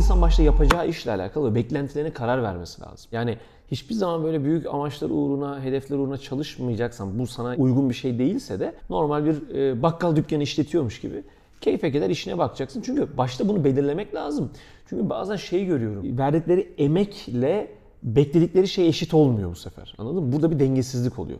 insan başta yapacağı işle alakalı beklentilerine karar vermesi lazım. Yani hiçbir zaman böyle büyük amaçlar uğruna, hedefler uğruna çalışmayacaksan, bu sana uygun bir şey değilse de normal bir e, bakkal dükkanı işletiyormuş gibi keyfe keder işine bakacaksın. Çünkü başta bunu belirlemek lazım. Çünkü bazen şey görüyorum. Verdikleri emekle bekledikleri şey eşit olmuyor bu sefer. Anladın mı? Burada bir dengesizlik oluyor.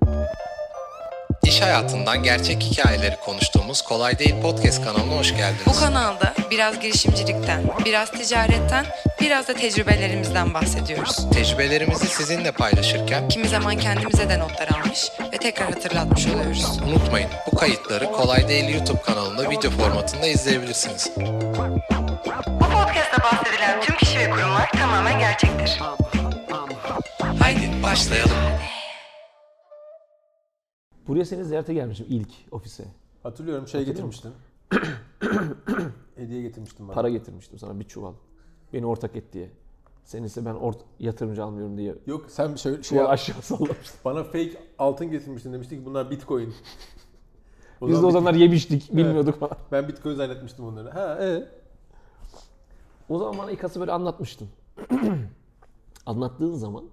İş hayatından gerçek hikayeleri konuştuğumuz Kolay Değil Podcast kanalına hoş Bu geldiniz. kanalda biraz girişimcilikten, biraz ticaretten, biraz da tecrübelerimizden bahsediyoruz. Tecrübelerimizi sizinle paylaşırken Kimi zaman kendimize de notlar almış ve tekrar hatırlatmış oluyoruz. unutmayın bu kayıtları Kolay Değil YouTube kanalında video formatında izleyebilirsiniz. Bu podcast'ta bahsedilen tüm kişi ve kurumlar tamamen gerçektir. Haydi başlayalım. Buraya seni ziyarete gelmişim ilk ofise. Hatırlıyorum şey Hatırlıyor getirmiştin. Hediye getirmiştin bana. Para getirmiştim sana bir çuval. Beni ortak et diye. Sen ise ben ort yatırımcı almıyorum diye Yok sen şöyle şey çuval aşağı sallamıştım. bana fake altın getirmiştin demiştik ki bunlar bitcoin. O Biz de o zamanlar yemiştik, bilmiyorduk falan. Ben bitcoin zannetmiştim onları. Ha evet. O zaman bana İKAS'ı böyle anlatmıştın. Anlattığın zaman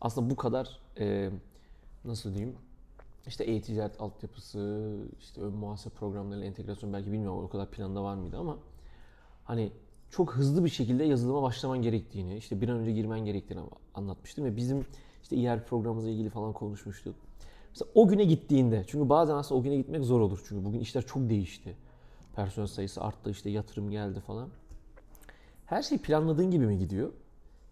aslında bu kadar e, nasıl diyeyim işte e-ticaret altyapısı, işte ön muhasebe programlarıyla entegrasyon belki bilmiyorum o kadar planda var mıydı ama hani çok hızlı bir şekilde yazılıma başlaman gerektiğini, işte bir an önce girmen gerektiğini anlatmıştım ve bizim işte ERP programımızla ilgili falan konuşmuştuk. Mesela o güne gittiğinde, çünkü bazen aslında o güne gitmek zor olur çünkü bugün işler çok değişti. Personel sayısı arttı, işte yatırım geldi falan. Her şey planladığın gibi mi gidiyor?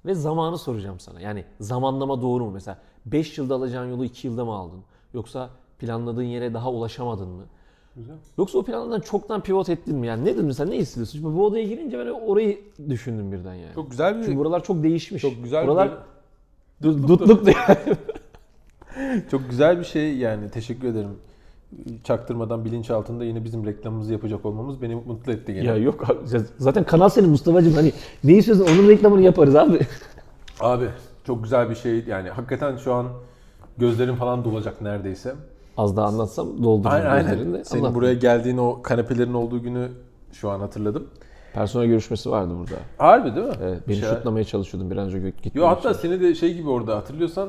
Ve zamanı soracağım sana. Yani zamanlama doğru mu? Mesela 5 yılda alacağın yolu 2 yılda mı aldın? Yoksa planladığın yere daha ulaşamadın mı? Güzel. Yoksa o planlardan çoktan pivot ettin mi? Yani nedir mesela ne hissediyorsun? Şimdi bu odaya girince ben orayı düşündüm birden yani. Çok güzel bir Çünkü buralar çok değişmiş. çok güzel Buralar bir, du- dutluk yani. çok güzel bir şey yani teşekkür ederim. Çaktırmadan bilinç altında yine bizim reklamımızı yapacak olmamız beni mutlu etti gene. ya yok abi. Zaten kanal senin Mustafa'cığım. Hani ne istiyorsan onun reklamını yaparız abi. Abi çok güzel bir şey yani hakikaten şu an gözlerim falan dolacak neredeyse. Az daha anlatsam dolduracağım Aynen gözlerini aynen. de. Senin Anlat. buraya geldiğin o kanepelerin olduğu günü şu an hatırladım. Personel görüşmesi vardı burada. Harbi değil mi? Evet, beni Şey- şutlamaya çalışıyordum bir an önce gitmem Yo hatta için. seni de şey gibi orada hatırlıyorsan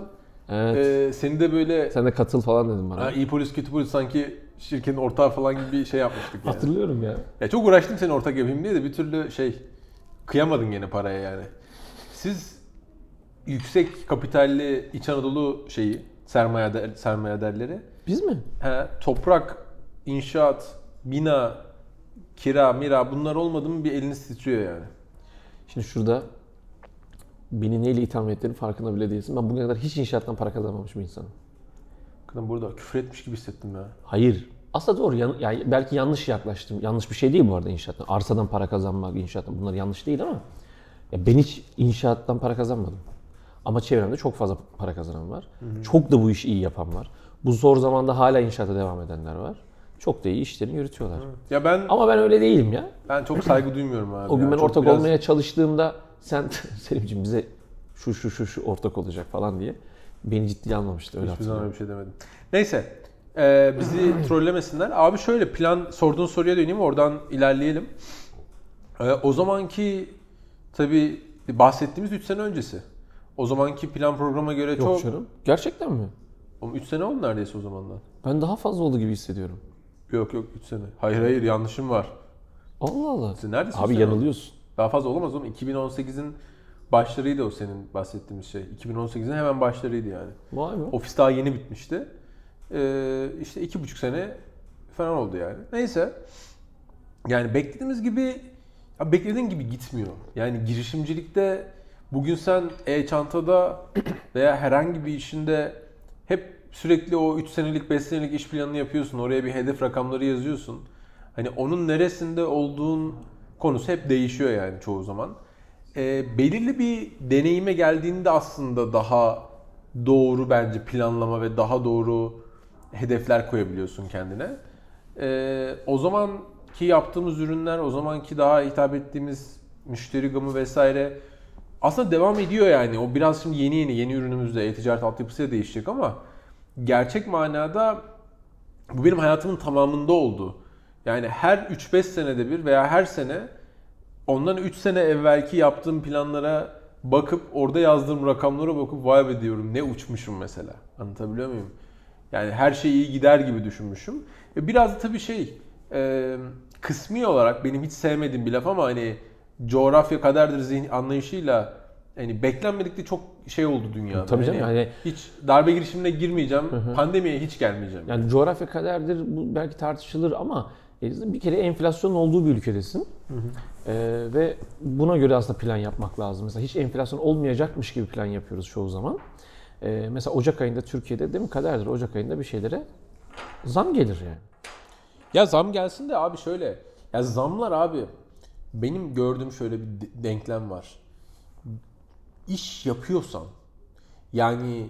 Evet. e, seni de böyle Sen de katıl falan dedim bana. ha, iyi polis kötü polis sanki şirketin ortağı falan gibi bir şey yapmıştık yani. Hatırlıyorum ya. Ya çok uğraştım seni ortak yapayım diye de bir türlü şey kıyamadın gene paraya yani. Siz yüksek kapitalli İç Anadolu şeyi sermaye sermayedarları Biz mi? he, toprak, inşaat, bina, kira, mira bunlar olmadı mı bir eliniz titriyor yani. Şimdi şurada beni neyle itham ettiğinin farkında bile değilsin. Ben bugüne kadar hiç inşaattan para kazanmamış bir insanım. Kadın burada küfür etmiş gibi hissettim ya. Hayır. Aslında doğru. Yan- yani belki yanlış yaklaştım. Yanlış bir şey değil bu arada inşaattan. Arsadan para kazanmak, inşaattan bunlar yanlış değil ama ya ben hiç inşaattan para kazanmadım. Ama çevremde çok fazla para kazanan var. Çok da bu işi iyi yapan var. Bu zor zamanda hala inşaata devam edenler var. Çok da iyi işlerini yürütüyorlar. Ya ben Ama ben öyle değilim ya. ben çok saygı duymuyorum abi. O gün ya. ben Çok ortak biraz- olmaya çalıştığımda sen Selim'ciğim bize şu şu şu şu ortak olacak falan diye beni ciddiye almamıştı öyle Hiçbir zaman öyle bir şey demedim. Neyse. e, bizi trollemesinler. Abi şöyle plan sorduğun soruya döneyim oradan ilerleyelim. E, o zamanki tabi bahsettiğimiz 3 sene öncesi. O zamanki plan programa göre Yok çok... canım. Gerçekten mi? 3 sene oldu neredeyse o zamandan. Ben daha fazla oldu gibi hissediyorum. Yok yok 3 sene. Hayır hayır yanlışım var. Allah Allah. Sen neredesin Abi sen? yanılıyorsun. Daha fazla olamaz oğlum. 2018'in başlarıydı o senin bahsettiğimiz şey. 2018'in hemen başlarıydı yani. Vay be. Ofis daha yeni bitmişti. Ee, işte iki buçuk sene falan oldu yani. Neyse. Yani beklediğimiz gibi ya beklediğin gibi gitmiyor. Yani girişimcilikte bugün sen e-çantada veya herhangi bir işinde hep sürekli o 3 senelik 5 senelik iş planını yapıyorsun. Oraya bir hedef rakamları yazıyorsun. Hani onun neresinde olduğun konusu hep değişiyor yani çoğu zaman. Ee, belirli bir deneyime geldiğinde aslında daha doğru bence planlama ve daha doğru hedefler koyabiliyorsun kendine. Ee, o zamanki yaptığımız ürünler, o zamanki daha hitap ettiğimiz müşteri gamı vesaire aslında devam ediyor yani. O biraz şimdi yeni yeni yeni ürünümüzde e-ticaret altyapısıyla değişecek ama gerçek manada bu benim hayatımın tamamında oldu. Yani her 3-5 senede bir veya her sene ondan 3 sene evvelki yaptığım planlara bakıp orada yazdığım rakamlara bakıp vay be diyorum ne uçmuşum mesela. Anlatabiliyor muyum? Yani her şey iyi gider gibi düşünmüşüm. E biraz da tabii şey kısmi olarak benim hiç sevmediğim bir laf ama hani coğrafya kaderdir zihin anlayışıyla hani beklenmedik de çok şey oldu dünyada. Tabii canım, Yani yani- hiç darbe girişimine girmeyeceğim. Pandemiye hiç gelmeyeceğim. Yani coğrafya kaderdir bu belki tartışılır ama e, bir kere enflasyonun olduğu bir ülkedesin. Ee, ve buna göre aslında plan yapmak lazım. Mesela hiç enflasyon olmayacakmış gibi plan yapıyoruz çoğu zaman. Ee, mesela Ocak ayında Türkiye'de değil mi kaderdir Ocak ayında bir şeylere zam gelir yani. Ya zam gelsin de abi şöyle. Ya zamlar abi benim gördüğüm şöyle bir de- denklem var. İş yapıyorsan yani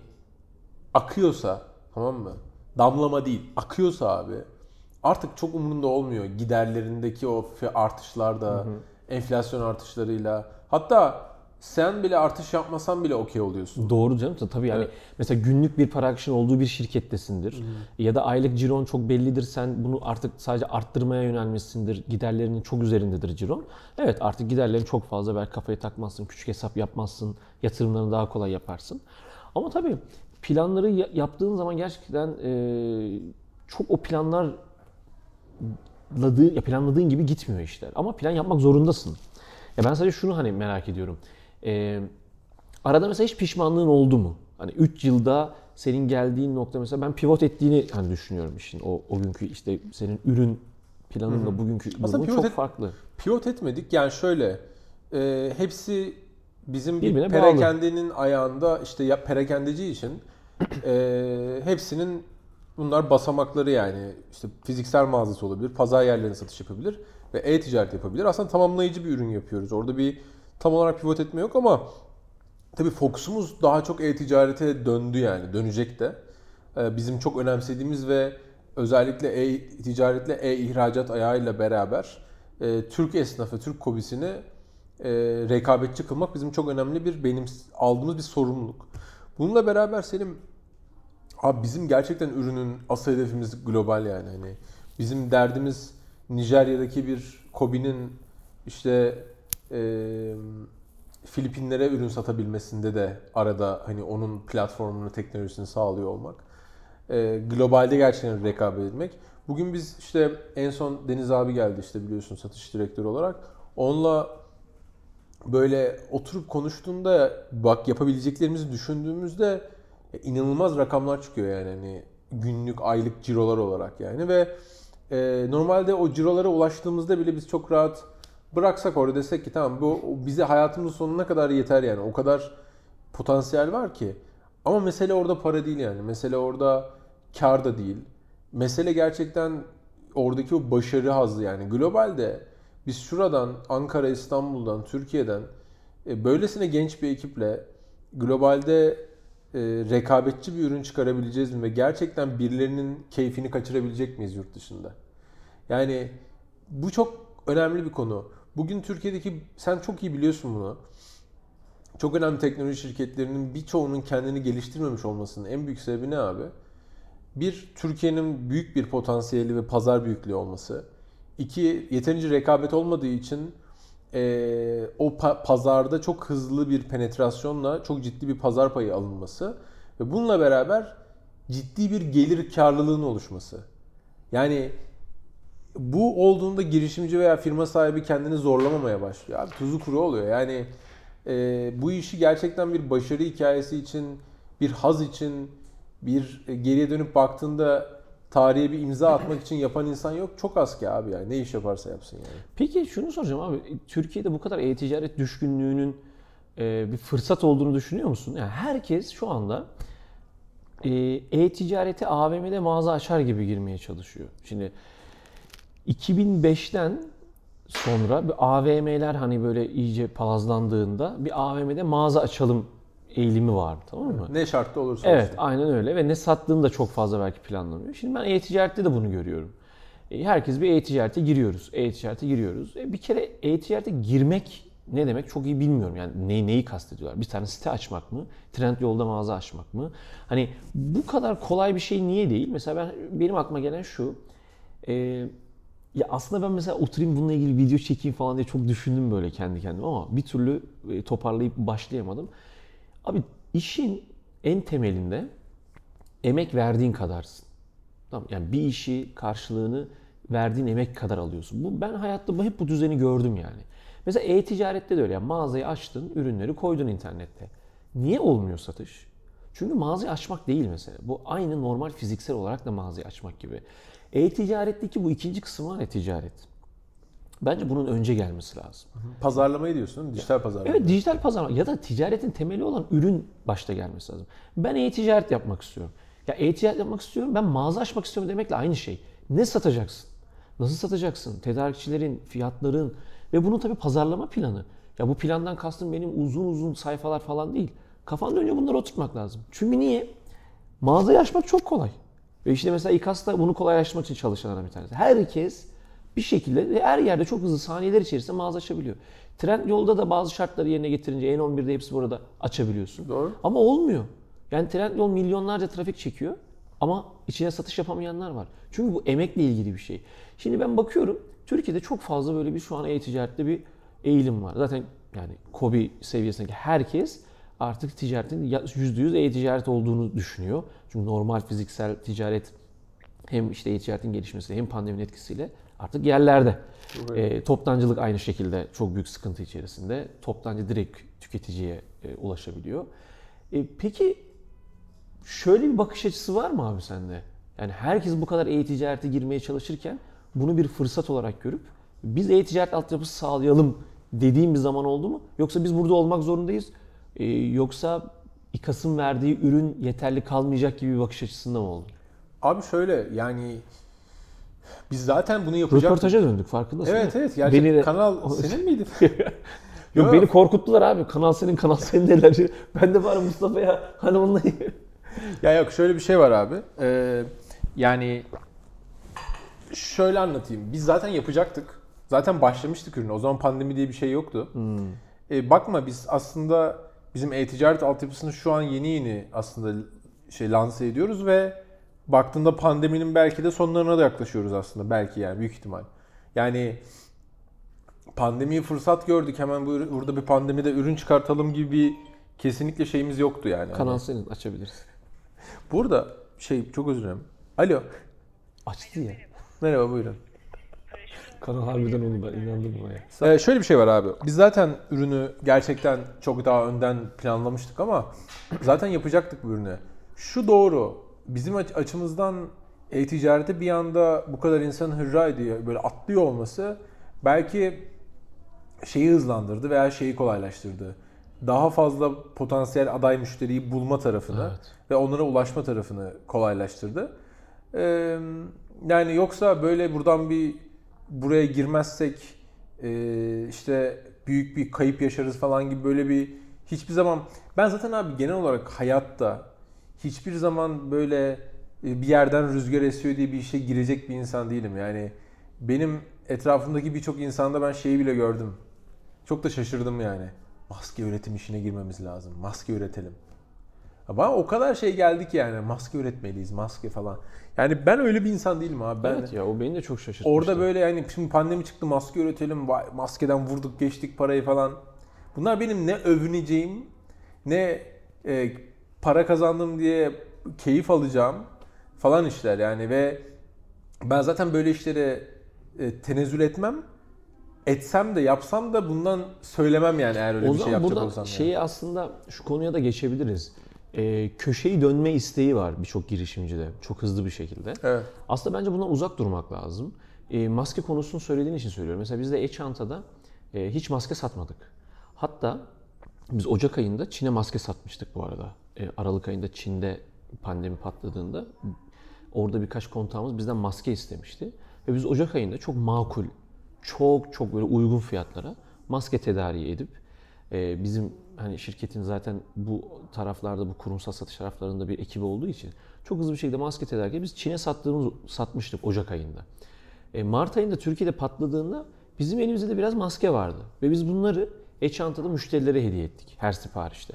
akıyorsa tamam mı? Damlama değil. Akıyorsa abi artık çok umurunda olmuyor giderlerindeki o artışlarda, enflasyon artışlarıyla. Hatta sen bile artış yapmasan bile okey oluyorsun. Doğru canım. Tabii yani mesela günlük bir para akışının olduğu bir şirkettesindir. Ya da aylık ciron çok bellidir. Sen bunu artık sadece arttırmaya yönelmişsindir. Giderlerinin çok üzerindedir ciron. Evet artık giderlerin çok fazla belki kafayı takmazsın. Küçük hesap yapmazsın. Yatırımlarını daha kolay yaparsın. Ama tabii planları ya- yaptığın zaman gerçekten e, çok o planlar planladığın gibi gitmiyor işler. Ama plan yapmak zorundasın. Ya ben sadece şunu hani merak ediyorum. Ee, arada mesela hiç pişmanlığın oldu mu? Hani 3 yılda senin geldiğin nokta mesela ben pivot ettiğini hani düşünüyorum işin. O, o günkü işte senin ürün planınla bugünkü durumun çok et- farklı. Pivot etmedik. Yani şöyle e, hepsi bizim bir Birbirine perakendenin ayağında işte ya perakendeci için e, hepsinin bunlar basamakları yani işte fiziksel mağazası olabilir, pazar yerlerine satış yapabilir ve e-ticaret yapabilir. Aslında tamamlayıcı bir ürün yapıyoruz. Orada bir tam olarak pivot etme yok ama tabii fokusumuz daha çok e-ticarete döndü yani dönecek de. Ee, Bizim çok önemsediğimiz ve özellikle e-ticaretle e-ihracat ayağıyla beraber e, Türk esnafı, Türk kobisini e, rekabetçi kılmak bizim çok önemli bir benim aldığımız bir sorumluluk. Bununla beraber Selim Abi bizim gerçekten ürünün asıl hedefimiz global yani hani bizim derdimiz Nijerya'daki bir Kobi'nin işte e, Filipinlere ürün satabilmesinde de arada hani onun platformunu, teknolojisini sağlıyor olmak. E, globalde gerçekten rekabet etmek. Bugün biz işte en son Deniz abi geldi işte biliyorsun satış direktörü olarak. Onunla böyle oturup konuştuğunda bak yapabileceklerimizi düşündüğümüzde e, inanılmaz rakamlar çıkıyor yani hani günlük aylık cirolar olarak yani ve e, normalde o cirolara ulaştığımızda bile biz çok rahat bıraksak orada desek ki tamam bu bize hayatımızın sonuna kadar yeter yani. O kadar potansiyel var ki. Ama mesele orada para değil yani. Mesele orada kar da değil. Mesele gerçekten oradaki o başarı hazzı yani. Globalde biz şuradan Ankara, İstanbul'dan, Türkiye'den e, böylesine genç bir ekiple globalde e, rekabetçi bir ürün çıkarabileceğiz mi ve gerçekten birilerinin keyfini kaçırabilecek miyiz yurt dışında? Yani bu çok önemli bir konu. Bugün Türkiye'deki sen çok iyi biliyorsun bunu. Çok önemli teknoloji şirketlerinin birçoğunun kendini geliştirmemiş olmasının en büyük sebebi ne abi? Bir, Türkiye'nin büyük bir potansiyeli ve pazar büyüklüğü olması. İki, yeterince rekabet olmadığı için eee, o pa- pazarda çok hızlı bir penetrasyonla çok ciddi bir pazar payı alınması ve bununla beraber ciddi bir gelir karlılığının oluşması. Yani bu olduğunda girişimci veya firma sahibi kendini zorlamamaya başlıyor. Abi tuzu kuru oluyor. Yani e, bu işi gerçekten bir başarı hikayesi için, bir haz için, bir e, geriye dönüp baktığında tarihe bir imza atmak için yapan insan yok. Çok az ki abi yani. Ne iş yaparsa yapsın yani. Peki şunu soracağım abi. Türkiye'de bu kadar e-ticaret düşkünlüğünün e, bir fırsat olduğunu düşünüyor musun? Yani herkes şu anda e, e-ticarete AVM'de mağaza açar gibi girmeye çalışıyor. Şimdi 2005'ten sonra bir AVM'ler hani böyle iyice palazlandığında bir AVM'de mağaza açalım eğilimi vardı tamam mı? Ne şartta olursa Evet olsun. aynen öyle ve ne sattığını da çok fazla belki planlanıyor. Şimdi ben e-ticarette de bunu görüyorum. E, Herkes bir e-ticarete giriyoruz. E-ticarete giriyoruz. E, Bir kere e-ticarete girmek ne demek çok iyi bilmiyorum. Yani neyi, neyi kastediyorlar? Bir tane site açmak mı? Trendyol'da mağaza açmak mı? Hani bu kadar kolay bir şey niye değil? Mesela ben benim aklıma gelen şu. e, Ya aslında ben mesela oturayım bununla ilgili video çekeyim falan diye çok düşündüm böyle kendi kendime ama bir türlü e, toparlayıp başlayamadım. Abi işin en temelinde emek verdiğin kadarsın. Tamam yani bir işi karşılığını verdiğin emek kadar alıyorsun. Bu ben hayatta hep bu düzeni gördüm yani. Mesela e-ticarette de öyle. Yani mağazayı açtın, ürünleri koydun internette. Niye olmuyor satış? Çünkü mağazayı açmak değil mesela. Bu aynı normal fiziksel olarak da mağazayı açmak gibi. E-ticaretteki bu ikinci kısım var ya ticaret. Bence bunun önce gelmesi lazım. Pazarlamayı diyorsun değil mi? Dijital pazarlama. Evet dijital pazarlama ya da ticaretin temeli olan ürün başta gelmesi lazım. Ben e-ticaret yapmak istiyorum. Ya e-ticaret yapmak istiyorum, ben mağaza açmak istiyorum demekle aynı şey. Ne satacaksın? Nasıl satacaksın? Tedarikçilerin, fiyatların ve bunun tabii pazarlama planı. Ya bu plandan kastım benim uzun uzun sayfalar falan değil. Kafanda önce bunları oturtmak lazım. Çünkü niye? Mağazayı açmak çok kolay. Ve işte mesela İKAS da bunu kolaylaştırmak için çalışanlardan bir tanesi. Herkes bir şekilde ve her yerde çok hızlı saniyeler içerisinde mağaza açabiliyor. Trend yolda da bazı şartları yerine getirince N11'de hepsi burada açabiliyorsun. Doğru. Ama olmuyor. Yani Trendyol milyonlarca trafik çekiyor ama içine satış yapamayanlar var. Çünkü bu emekle ilgili bir şey. Şimdi ben bakıyorum Türkiye'de çok fazla böyle bir şu an e-ticarette bir eğilim var. Zaten yani KOBİ seviyesindeki herkes artık ticaretin %100 e-ticaret olduğunu düşünüyor. Çünkü normal fiziksel ticaret hem işte e-ticaretin gelişmesiyle hem pandeminin etkisiyle artık yerlerde. E, toptancılık aynı şekilde çok büyük sıkıntı içerisinde. Toptancı direkt tüketiciye e, ulaşabiliyor. E, peki şöyle bir bakış açısı var mı abi sende? Yani herkes bu kadar e-ticarete girmeye çalışırken bunu bir fırsat olarak görüp biz e-ticaret altyapısı sağlayalım dediğim bir zaman oldu mu? Yoksa biz burada olmak zorundayız. E, yoksa İKAS'ın verdiği ürün yeterli kalmayacak gibi bir bakış açısında mı oldu? Abi şöyle yani biz zaten bunu yapacaktık. Röportaja döndük farkındasın Evet evet. Gerçekten Beni kanal senin miydi? Yok Yok. beni korkuttular abi. Kanal senin, kanal senin dediler. Ben de bari Mustafa'ya hani onunla... Ya yok şöyle bir şey var abi. Ee, yani şöyle anlatayım. Biz zaten yapacaktık. Zaten başlamıştık ürünü. O zaman pandemi diye bir şey yoktu. Ee, bakma biz aslında bizim e-ticaret altyapısını şu an yeni yeni aslında şey lanse ediyoruz ve baktığında pandeminin belki de sonlarına da yaklaşıyoruz aslında. Belki yani büyük ihtimal. Yani pandemiyi fırsat gördük. Hemen bu burada bir pandemide ürün çıkartalım gibi bir kesinlikle şeyimiz yoktu yani. kanal Hani senin açabilirsin. Burada şey çok özür dilerim. Alo. Açtı ya. Merhaba buyurun. Kanal harbiden onu ben inandım buna ya. Ee, şöyle bir şey var abi. Biz zaten ürünü gerçekten çok daha önden planlamıştık ama zaten yapacaktık bu ürünü. Şu doğru. Bizim aç- açımızdan e-ticarete bir anda bu kadar insanın hırra ediyor, böyle atlıyor olması belki şeyi hızlandırdı veya şeyi kolaylaştırdı. Daha fazla potansiyel aday müşteriyi bulma tarafını Evet. ve onlara ulaşma tarafını kolaylaştırdı. Ee, yani yoksa böyle buradan bir buraya girmezsek e, işte büyük bir kayıp yaşarız falan gibi böyle bir hiçbir zaman ben zaten abi genel olarak hayatta hiçbir zaman böyle e, bir yerden rüzgar esiyor diye bir işe girecek bir insan değilim. Yani benim etrafımdaki birçok insanda ben şeyi bile gördüm. Çok da şaşırdım yani. Maske üretim işine girmemiz lazım. Maske üretelim. Bana o kadar şey geldi ki yani maske üretmeliyiz, maske falan. Yani ben öyle bir insan değilim abi. Ben Evet ya o beni de çok şaşırtmıştı. Orada böyle yani şimdi pandemi çıktı maske üretelim, maskeden vurduk geçtik parayı falan. Bunlar benim ne övüneceğim, ne e, para kazandım diye keyif alacağım falan işler yani ve ben zaten böyle işlere e, tenezzül etmem. Etsem de yapsam da bundan söylemem yani eğer öyle o bir şey zaman yapacak buradan olsam. yani. şeyi aslında şu konuya da geçebiliriz. Ee, köşeyi dönme isteği var birçok girişimcide. Çok hızlı bir şekilde. Evet. Aslında bence bundan uzak durmak lazım. E, maske konusunu söylediğin için söylüyorum. Mesela biz de e-çantada e, hiç maske satmadık. Hatta biz Ocak ayında Çin'e maske satmıştık bu arada. E, Aralık ayında Çin'de pandemi patladığında orada birkaç kontağımız bizden maske istemişti. Ve biz Ocak ayında çok makul, çok çok böyle uygun fiyatlara maske tedariği edip e, bizim hani şirketin zaten bu taraflarda bu kurumsal satış taraflarında bir ekibi olduğu için çok hızlı bir şekilde maske tedariği biz Çin'e sattığımız satmıştık Ocak ayında. E, Mart ayında Türkiye'de patladığında bizim elimizde de biraz maske vardı ve biz bunları e-çantada müşterilere hediye ettik her siparişte.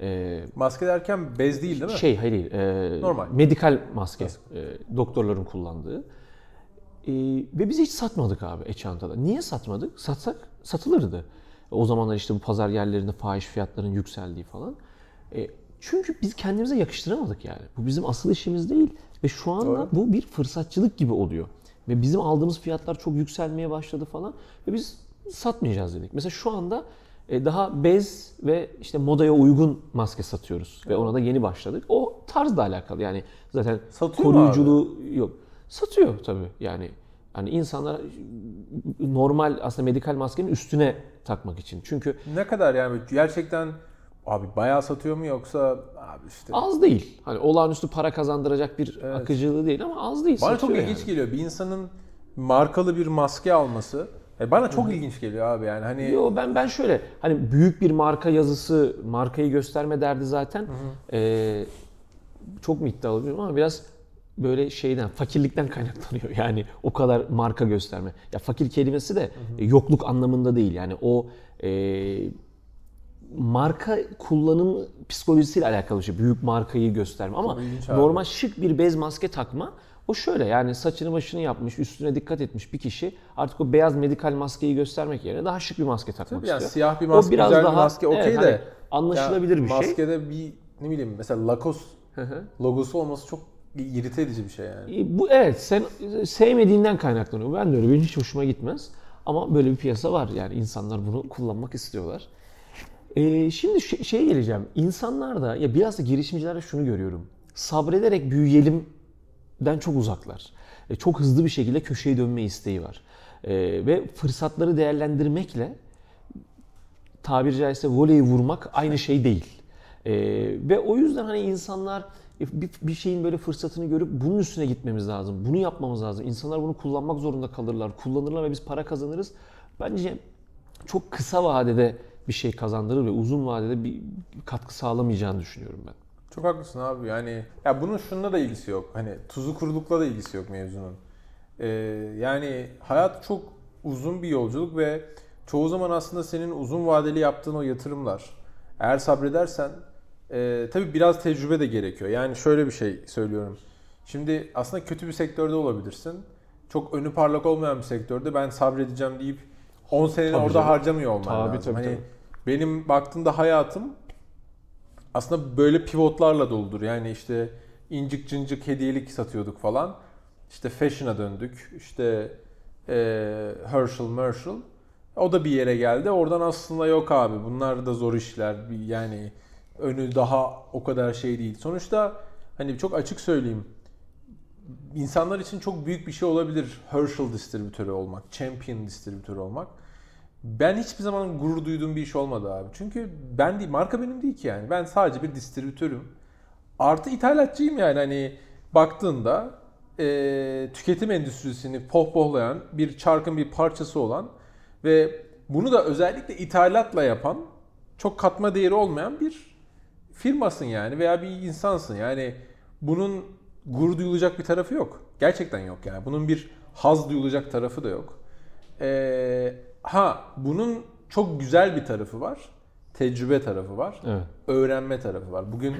E, Maske derken bez değil değil mi? şey hayır değil. e, Normal. Medikal maske. e, doktorların kullandığı. Ee, ve biz hiç satmadık abi e-çantada. Niye satmadık? Satsak satılırdı. O zamanlar işte bu pazar yerlerinde fahiş fiyatların yükseldiği falan. E, çünkü biz kendimize yakıştıramadık yani. Bu bizim asıl işimiz değil. Ve şu anda Doğru. bu bir fırsatçılık gibi oluyor. Ve bizim aldığımız fiyatlar çok yükselmeye başladı falan. Ve biz satmayacağız dedik. Mesela şu anda e, daha bez ve işte modaya uygun maske satıyoruz. Ve ona da yeni başladık. O tarzla alakalı yani zaten Satıyor koruyuculuğu yok. Satıyor tabii yani. Hani insanlar normal aslında medikal maskenin üstüne takmak için. Çünkü Ne kadar yani gerçekten abi bayağı satıyor mu yoksa abi işte az değil. Hani olağanüstü para kazandıracak bir akıcılığı değil ama az değil. bana çok satıyor ilginç yani. geliyor bir insanın markalı bir maske alması. E bana çok ilginç geliyor abi yani hani Yo ben ben şöyle hani büyük bir marka yazısı, markayı gösterme derdi zaten eee, çok mu iddialı bilmiyorum ama biraz böyle şeyden fakirlikten kaynaklanıyor. Yani o kadar marka gösterme. Ya fakir kelimesi de e, yokluk anlamında değil. Yani o eee, marka kullanım psikolojisiyle alakalı bir şey. Büyük markayı gösterme ama abi. normal şık bir bez maske takma o şöyle yani saçını başını yapmış, üstüne dikkat etmiş bir kişi artık o beyaz medikal maskeyi göstermek yerine daha şık bir maske takmak Tabii istiyor. siyah bir O maske, biraz güzel bir daha- maske okey evet, de. hani anlaşılabilir ya bir şey. Maskede bir ne bileyim mesela Lacoste logosu olması çok irite edici bir şey yani. E, Bu evet sen sevmediğinden kaynaklanıyor. Ben de öyle benim hiç hoşuma gitmez. Ama böyle bir piyasa var yani insanlar bunu kullanmak istiyorlar. E, şimdi şey, şeye geleceğim. İnsanlar da ya biraz da girişimcilerde şunu görüyorum. Sabrederek büyüyelimden çok uzaklar. E, çok hızlı bir şekilde köşeye dönme isteği var. E, ve fırsatları değerlendirmekle tabiri caizse voleyi vurmak aynı şey değil. Ee, ve o yüzden hani insanlar bir, bir şeyin böyle fırsatını görüp bunun üstüne gitmemiz lazım. Bunu yapmamız lazım. İnsanlar bunu kullanmak zorunda kalırlar. Kullanırlar ve biz para kazanırız. Bence çok kısa vadede bir şey kazandırır ve uzun vadede bir katkı sağlamayacağını düşünüyorum ben. Çok haklısın abi yani ya bunun şununla da ilgisi yok. Hani tuzu kurulukla da ilgisi yok mevzunun. Ee, yani hayat çok uzun bir yolculuk ve çoğu zaman aslında senin uzun vadeli yaptığın o yatırımlar eğer sabredersen e, tabii biraz tecrübe de gerekiyor. Yani şöyle bir şey söylüyorum. Şimdi aslında kötü bir sektörde olabilirsin. Çok önü parlak olmayan bir sektörde ben sabredeceğim deyip 10 seneni Tabii orada canım. harcamıyor olman Tabii, lazım. tabii, hani tabii. benim baktığımda hayatım aslında böyle pivotlarla doludur. Yani işte incik cincik hediyelik satıyorduk falan. İşte fashion'a döndük. İşte e, Herschel, Merschel. O da bir yere geldi. Oradan aslında yok abi. Bunlar da zor işler. Yani önü daha o kadar şey değil. Sonuçta hani çok açık söyleyeyim. İnsanlar için çok büyük bir şey olabilir Herschel distribütörü olmak, Champion distribütörü olmak. Ben hiçbir zaman gurur duyduğum bir iş olmadı abi. Çünkü ben değil, marka benim değil ki yani. Ben sadece bir distribütörüm. Artı ithalatçıyım yani hani baktığında e, tüketim endüstrisini pohpohlayan bir çarkın bir parçası olan ve bunu da özellikle ithalatla yapan çok katma değeri olmayan bir firmasın yani veya bir insansın. Yani bunun gurur duyulacak bir tarafı yok. Gerçekten yok yani. Bunun bir haz duyulacak tarafı da yok. Ee, ha bunun çok güzel bir tarafı var. Tecrübe tarafı var. Evet. Öğrenme tarafı var. Bugün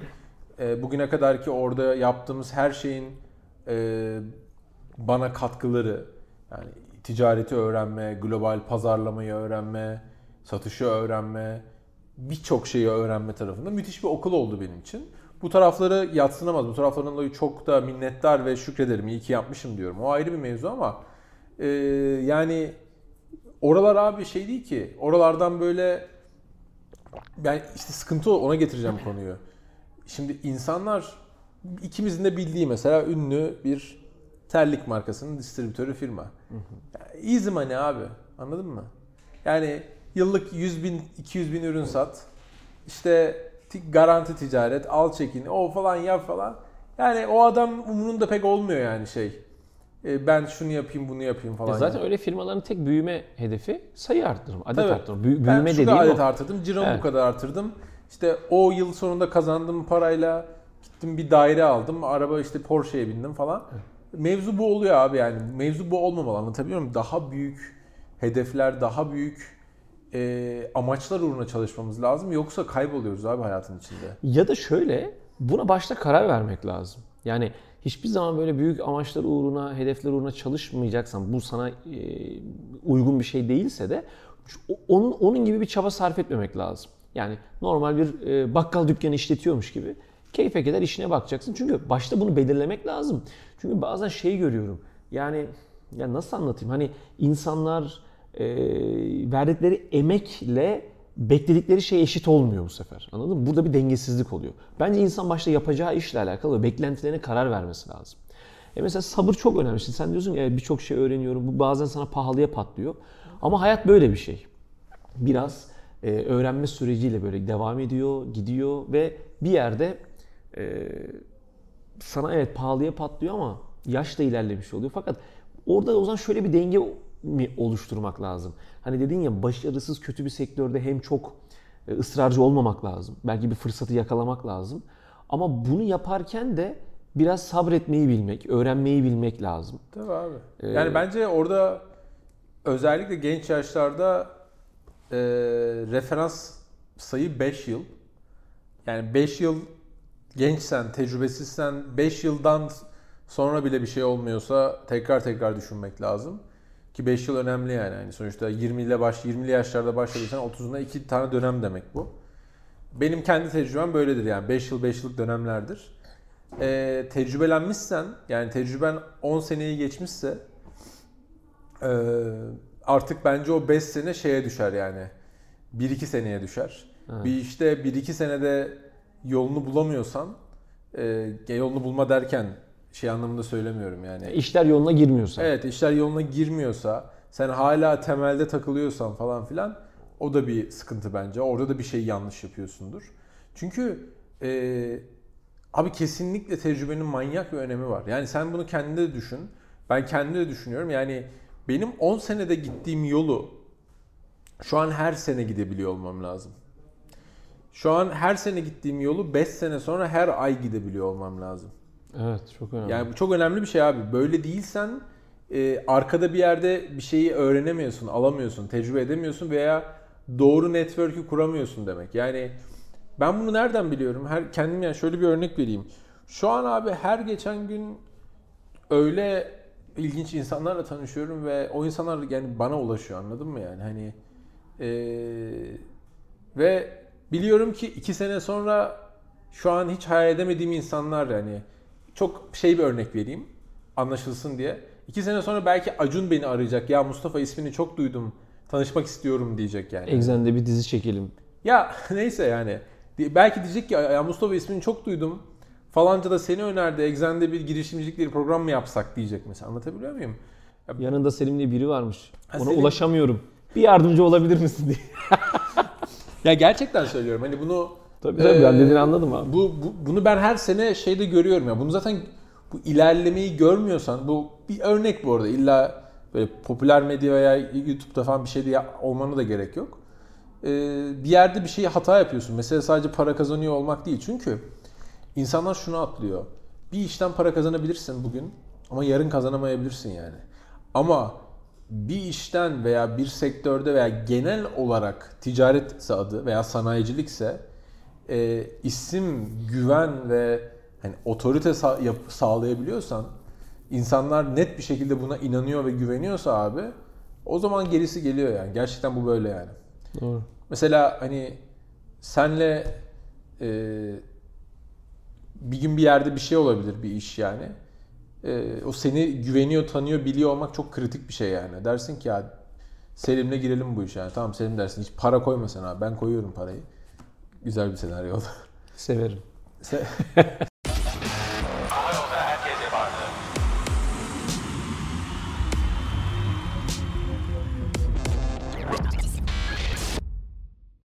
e, bugüne kadar ki orada yaptığımız her şeyin e, bana katkıları yani ticareti öğrenme, global pazarlamayı öğrenme, satışı öğrenme, birçok şeyi öğrenme tarafında müthiş bir okul oldu benim için. Bu tarafları yatsınamaz. Bu taraflardan dolayı çok da minnettar ve şükrederim. İyi ki yapmışım diyorum. O ayrı bir mevzu ama e, yani oralar abi şey değil ki. Oralardan böyle ben işte sıkıntı ona getireceğim konuyu. Şimdi insanlar ikimizin de bildiği mesela ünlü bir terlik markasının distribütörü firma. Yani easy money abi. Anladın mı? Yani yıllık 100 bin, 200 bin ürün sat. İşte ti- garanti ticaret, al çekin, o falan yap falan. Yani o adam umurunda pek olmuyor yani şey. E, Ben şunu yapayım, bunu yapayım falan. E zaten yani. öyle firmaların tek büyüme hedefi sayı arttırma, adet Tabii. arttırma. Ben büyüme şu dediğim kadar o. adet artırdım, ciromu Evet. bu kadar artırdım. İşte o yıl sonunda kazandığım parayla gittim bir daire aldım. Araba işte Porsche'ye bindim falan. Mevzu bu oluyor abi yani. Mevzu bu olmamalı anlatabiliyor muyum? Daha büyük hedefler, daha büyük e, amaçlar uğruna çalışmamız lazım. Yoksa kayboluyoruz abi hayatın içinde. Ya da şöyle buna başta karar vermek lazım. Yani hiçbir zaman böyle büyük amaçlar uğruna, hedefler uğruna çalışmayacaksan, bu sana e, uygun bir şey değilse de onun onun gibi bir çaba sarf etmemek lazım. Yani normal bir e, bakkal dükkanı işletiyormuş gibi keyfe keder işine bakacaksın. Çünkü başta bunu belirlemek lazım. Çünkü bazen şey görüyorum. Yani ya nasıl anlatayım? Hani insanlar e, verdikleri emekle bekledikleri şey eşit olmuyor bu sefer. Anladın mı? Burada bir dengesizlik oluyor. Bence insan başta yapacağı işle alakalı beklentilerine karar vermesi lazım. E mesela sabır çok önemli. Şimdi sen diyorsun ki "Evet, birçok şey öğreniyorum. Bu bazen sana pahalıya patlıyor. Ama hayat böyle bir şey. Biraz e, öğrenme süreciyle böyle devam ediyor, gidiyor ve bir yerde e, sana evet pahalıya patlıyor ama yaş da ilerlemiş oluyor. Fakat orada o zaman şöyle bir denge mi oluşturmak lazım? Hani dedin ya başarısız kötü bir sektörde hem çok e, ısrarcı olmamak lazım. Belki bir fırsatı yakalamak lazım. Ama bunu yaparken de biraz sabretmeyi bilmek, öğrenmeyi bilmek lazım. Tabii abi. Ee, yani bence orada özellikle genç yaşlarda e, referans sayı 5 yıl. Yani 5 yıl gençsen, tecrübesizsen 5 yıldan sonra bile bir şey olmuyorsa tekrar tekrar düşünmek lazım. Ki 5 yıl önemli yani. yani sonuçta 20 ile baş 20'li yaşlarda başladıysan 30'unda 2 tane dönem demek bu. Benim kendi tecrübem böyledir yani 5 yıl 5 yıllık dönemlerdir. Ee, tecrübelenmişsen yani tecrüben 10 seneyi geçmişse ee, artık bence o 5 sene şeye düşer yani. 1-2 seneye düşer. Bir işte 1-2 senede yolunu bulamıyorsan e, yolunu bulma derken şey anlamında söylemiyorum yani. İşler yoluna girmiyorsa. Evet işler yoluna girmiyorsa, sen hala temelde takılıyorsan falan filan o da bir sıkıntı bence. Orada da bir şey yanlış yapıyorsundur. Çünkü e, abi kesinlikle tecrübenin manyak bir önemi var. Yani sen bunu kendinde de düşün. Ben kendimde de düşünüyorum. Yani benim 10 senede gittiğim yolu şu an her sene gidebiliyor olmam lazım. Şu an her sene gittiğim yolu 5 sene sonra her ay gidebiliyor olmam lazım. Evet, çok önemli. Yani bu çok önemli bir şey abi. Böyle değilsen e, arkada bir yerde bir şeyi öğrenemiyorsun, alamıyorsun, tecrübe edemiyorsun veya doğru network'ü kuramıyorsun demek. Yani ben bunu nereden biliyorum? Her kendim yani şöyle bir örnek vereyim. Şu an abi her geçen gün öyle ilginç insanlarla tanışıyorum ve o insanlar yani bana ulaşıyor anladın mı yani hani e, ve biliyorum ki iki sene sonra şu an hiç hayal edemediğim insanlar yani çok şey bir örnek vereyim anlaşılsın diye. İki sene sonra belki Acun beni arayacak. Ya Mustafa ismini çok duydum. Tanışmak istiyorum diyecek yani. Exxen'de bir dizi çekelim. Ya neyse yani. Belki diyecek ki ya Mustafa ismini çok duydum. Falanca da seni önerdi. Exxen'de bir girişimcilik bir program mı yapsak diyecek mesela. Anlatabiliyor muyum? Yanında Selim diye biri varmış. Ha, Ona Selim- ulaşamıyorum. Bir yardımcı olabilir misin diye. Ya gerçekten söylüyorum. Hani bunu Tabii tabii ben Ee, dediğini anladım abi. Bu, bu bunu ben her sene şeyde görüyorum ya. Bunu zaten bu ilerlemeyi görmüyorsan bu bir örnek bu arada. İlla böyle popüler medya veya YouTube'da falan bir şeyde olmana da gerek yok. Ee, bir yerde bir şeyi hata yapıyorsun. Mesela sadece para kazanıyor olmak değil. Çünkü insanlar şunu atlıyor. Bir işten para kazanabilirsin bugün ama yarın kazanamayabilirsin yani. Ama bir işten veya bir sektörde veya genel olarak ticaretse adı veya sanayicilikse e, isim, güven ve hani otorite sa- yap- sağlayabiliyorsan insanlar net bir şekilde buna inanıyor ve güveniyorsa abi o zaman gerisi geliyor yani. Gerçekten bu böyle yani. Doğru. Mesela hani senle e, bir gün bir yerde bir şey olabilir bir iş yani. E, o seni güveniyor, tanıyor, biliyor olmak çok kritik bir şey yani. Dersin ki ya Selim'le girelim bu işe. Yani tamam Selim dersin hiç para koyma sen abi ben koyuyorum parayı. Güzel bir senaryo oldu. Severim. Se-